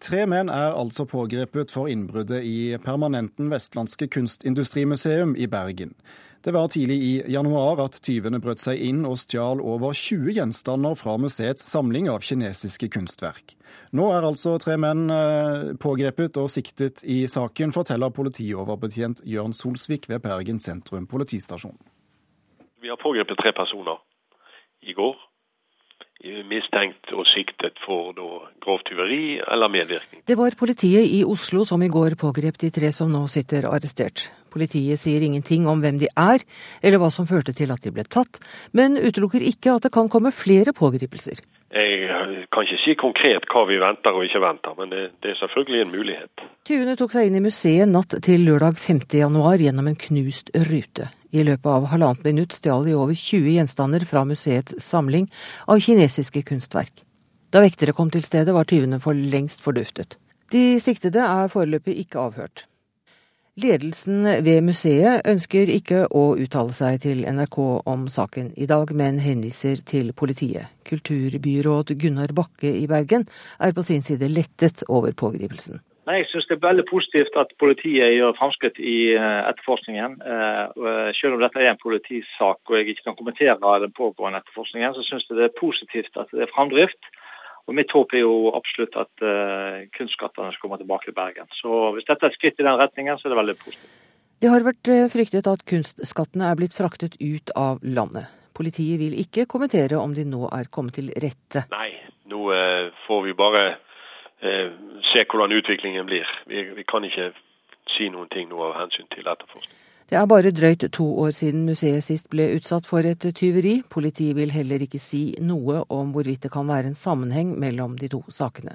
Tre menn er altså pågrepet for innbruddet i Permanenten Vestlandske Kunstindustrimuseum i Bergen. Det var tidlig i januar at tyvene brøt seg inn og stjal over 20 gjenstander fra museets samling av kinesiske kunstverk. Nå er altså tre menn eh, pågrepet og siktet i saken, forteller politioverbetjent Jørn Solsvik ved Bergen sentrum politistasjon. Vi har pågrepet tre personer i går mistenkt og siktet for grovt tyveri eller medvirkning. Det var politiet i Oslo som i går pågrep de tre som nå sitter arrestert. Politiet sier ingenting om hvem de er, eller hva som førte til at de ble tatt, men utelukker ikke at det kan komme flere pågripelser. Jeg kan ikke si konkret hva vi venter og ikke venter, men det, det er selvfølgelig en mulighet. Tyvene tok seg inn i museet natt til lørdag 5. januar gjennom en knust rute. I løpet av halvannet minutt stjal de over 20 gjenstander fra museets samling av kinesiske kunstverk. Da vektere kom til stedet, var tyvene for lengst forduftet. De siktede er foreløpig ikke avhørt. Ledelsen ved museet ønsker ikke å uttale seg til NRK om saken i dag, men henviser til politiet. Kulturbyråd Gunnar Bakke i Bergen er på sin side lettet over pågripelsen. Nei, Jeg synes det er veldig positivt at politiet gjør framskritt i eh, etterforskningen. Eh, eh, selv om dette er en politisak og jeg ikke kan kommentere den pågående etterforskningen, så synes jeg det er positivt at det er framdrift. Og Mitt håp er jo absolutt at kunstskattene skal komme tilbake til Bergen. Så Hvis dette er et skritt i den retningen, så er det veldig positivt. Det har vært fryktet at kunstskattene er blitt fraktet ut av landet. Politiet vil ikke kommentere om de nå er kommet til rette. Nei, nå får vi bare se hvordan utviklingen blir. Vi, vi, kan ikke si noen ting nå av hensyn til etterforskning. Det er bare drøyt to år siden museet sist ble utsatt for et tyveri. Politiet vil heller ikke si noe om hvorvidt det kan være en sammenheng mellom de to sakene.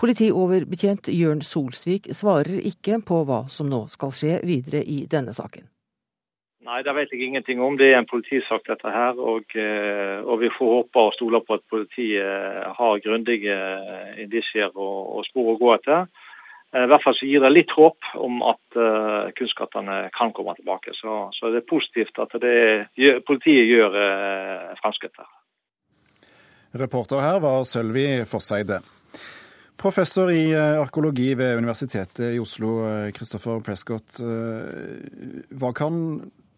Politioverbetjent Jørn Solsvik svarer ikke på hva som nå skal skje videre i denne saken. Nei, det vet jeg ingenting om. Det er en politisak dette her. Og, eh, og vi får håpe og stole på at politiet har grundige indisier og, og spor å gå etter. Eh, I hvert fall så gir det litt håp om at uh, kunstskattene kan komme tilbake. Så, så, det er positivt at det, politiet gjør uh, fremskritt her. Reporter her var Sølvi Fosseide. Professor i arkeologi ved Universitetet i Oslo, Christopher Prescott. Hva kan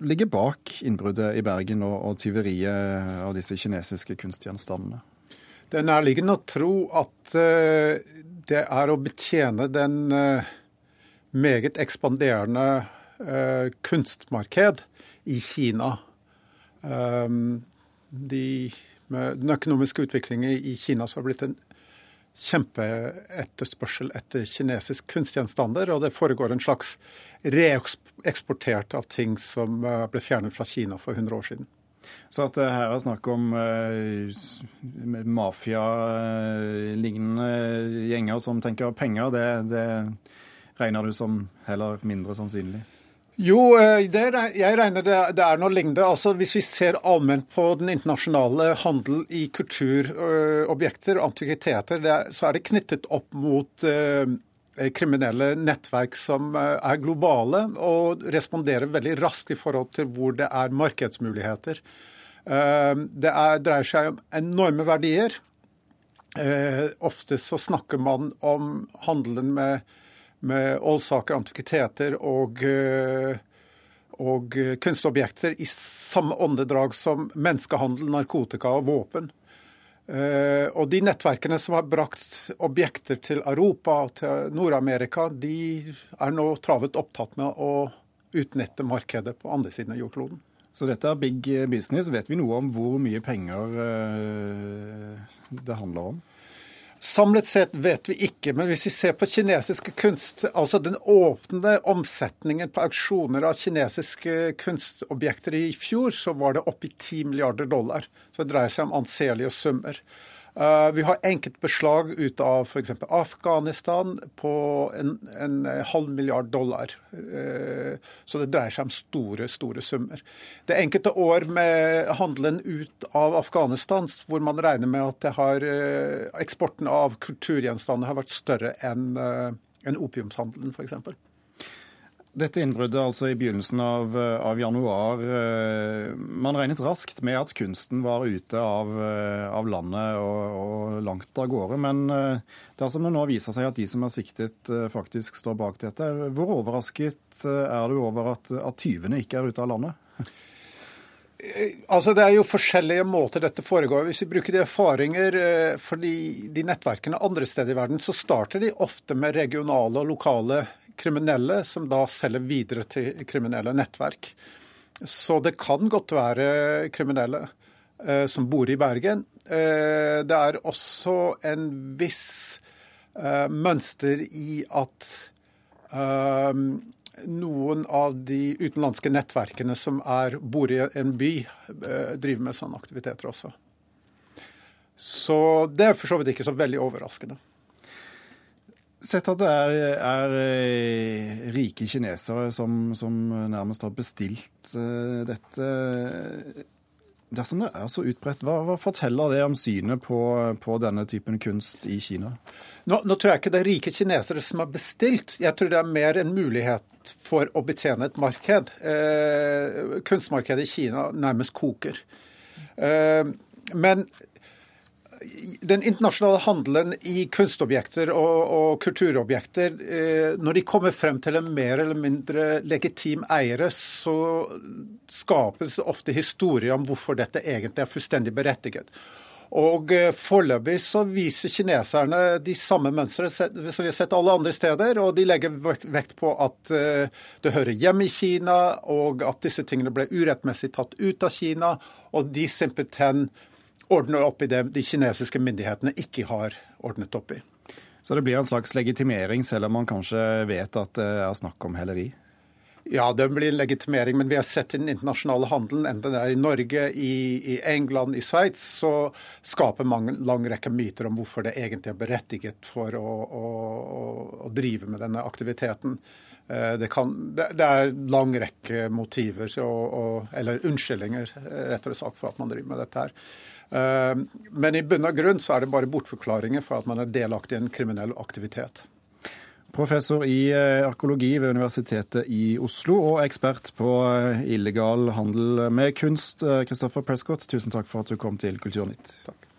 ligge bak innbruddet i Bergen og, og tyveriet av disse kinesiske kunstgjenstandene? Det er nærliggende å tro at det er å betjene den eh, meget ekspanderende eh, kunstmarked i Kina. De, den økonomiske utviklingen i Kina som har blitt en kjempeetterspørsel etter kinesisk kunstgjenstander, og det foregår en slags reeksportert av ting som eh, ble fjernet fra Kina for 100 år siden. Så at det her er snakk om uh, mafialignende gjenger som tenker penger, det, det, regner du som heller mindre sannsynlig? Jo, eh, jeg regner det, er noe lignende. Altså, hvis vi ser allment på den internasjonale handel i kulturobjekter og antikviteter, så er det knyttet opp mot uh, kriminelle nettverk som er globale og responderer veldig raskt i forhold til hvor det er markedsmuligheter. Eh, det er, dreier seg om enorme verdier. Eh, ofte så snakker man om handelen med, med oldsaker, antikviteter og, eh, og kunstobjekter i samme åndedrag som menneskehandel, narkotika og våpen. Og de nettverkene som har brakt objekter til Europa og til Nord-Amerika, de er nå travet opptatt med å utnytte markedet på andre siden av jordkloden. Så dette er big business. Vet vi noe om hvor mye penger eh, det handler om? Samlet sett vet vi ikke, men hvis vi ser på kinesiske kunst, altså den åpne omsetningen på auksjoner av kinesiske kunstobjekter i fjor, så var det oppi 10 milliarder dollar. Så det dreier seg om anselige summer. Uh, vi har enkeltbeslag ut av f.eks. Afghanistan på en, en, halv milliard dollar. Uh, så det dreier seg om store, store summer. Det enkelte år med handelen ut av Afghanistan hvor man regner med at har, eksporten av kulturgjenstander har vært større enn en opiumshandelen f.eks. Dette innbruddet altså i begynnelsen av, av, januar. Man regnet raskt med at kunsten var ute av, av landet og, og, langt av gårde. Men dersom det nå viser seg at de som er siktet faktisk står bak dette, hvor overrasket er du over at, at tyvene ikke er ute av landet? Altså Det er jo forskjellige måter dette foregår. Hvis vi bruker de erfaringer eh, for de, de, nettverkene andre steder i verden, så starter de ofte med regionale og lokale kriminelle, som da selger videre til kriminelle nettverk. Så det kan godt være kriminelle eh, som bor i Bergen. Eh, det er også en viss eh, mønster i at eh, noen av de utenlandske nettverkene som er, bor i en by, eh, driver med sånne aktiviteter også. Så det er for så vidt ikke så veldig overraskende. Sett at det er, er eh, rike kinesere som, som, nærmest har bestilt uh, dette. Dersom det er så utbredt, hva, hva forteller det om synet på, på, denne typen kunst i Kina? Nå, nå, tror jeg ikke det er rike kinesere som har bestilt. Jeg tror det er mer en mulighet for å betjene et marked. Eh, kunstmarkedet i Kina nærmest koker. Eh, men den internasjonale handelen i kunstobjekter og, og kulturobjekter, eh, når de kommer frem til en mer eller mindre legitim eiere, så skapes ofte historier om hvorfor dette egentlig er fullstendig berettiget. Og eh, Foreløpig så viser kineserne de samme mønstre som vi har sett alle andre steder. Og de legger vekt på at eh, det hører hjemme i Kina, og at disse tingene ble urettmessig tatt ut av Kina. Og de simpelthen ordner opp i det de kinesiske myndighetene ikke har ordnet opp i. Så det blir en slags legitimering, selv om man kanskje vet at det er snakk om helleri? Ja, det blir en legitimering, men vi har sett i den internasjonale handelen, enten det er i Norge, i, i England, i Sveits, så skaper man en lang rekke myter om hvorfor det egentlig er berettiget for å, å, å drive med denne aktiviteten. Eh, det, kan, det, er lang rekke motiver, og, og, eller unnskyldninger, eh, rettere sagt, for at man driver med dette her. Eh, men i bunn og grunn så er det bare bortforklaringer for at man er delaktig i en kriminell aktivitet. Professor i arkeologi ved Universitetet i Oslo og ekspert på illegal handel med kunst, Christopher Prescott, tusen takk for at du kom til Kulturnytt. Takk.